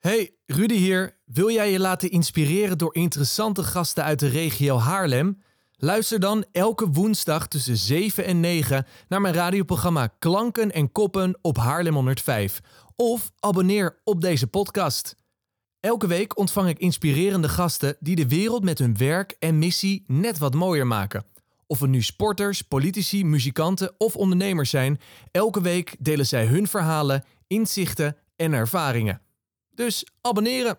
Hey, Rudy hier. Wil jij je laten inspireren door interessante gasten uit de regio Haarlem? Luister dan elke woensdag tussen 7 en 9 naar mijn radioprogramma Klanken en Koppen op Haarlem 105. Of abonneer op deze podcast. Elke week ontvang ik inspirerende gasten die de wereld met hun werk en missie net wat mooier maken. Of het nu sporters, politici, muzikanten of ondernemers zijn, elke week delen zij hun verhalen, inzichten en ervaringen. Dus abonneren.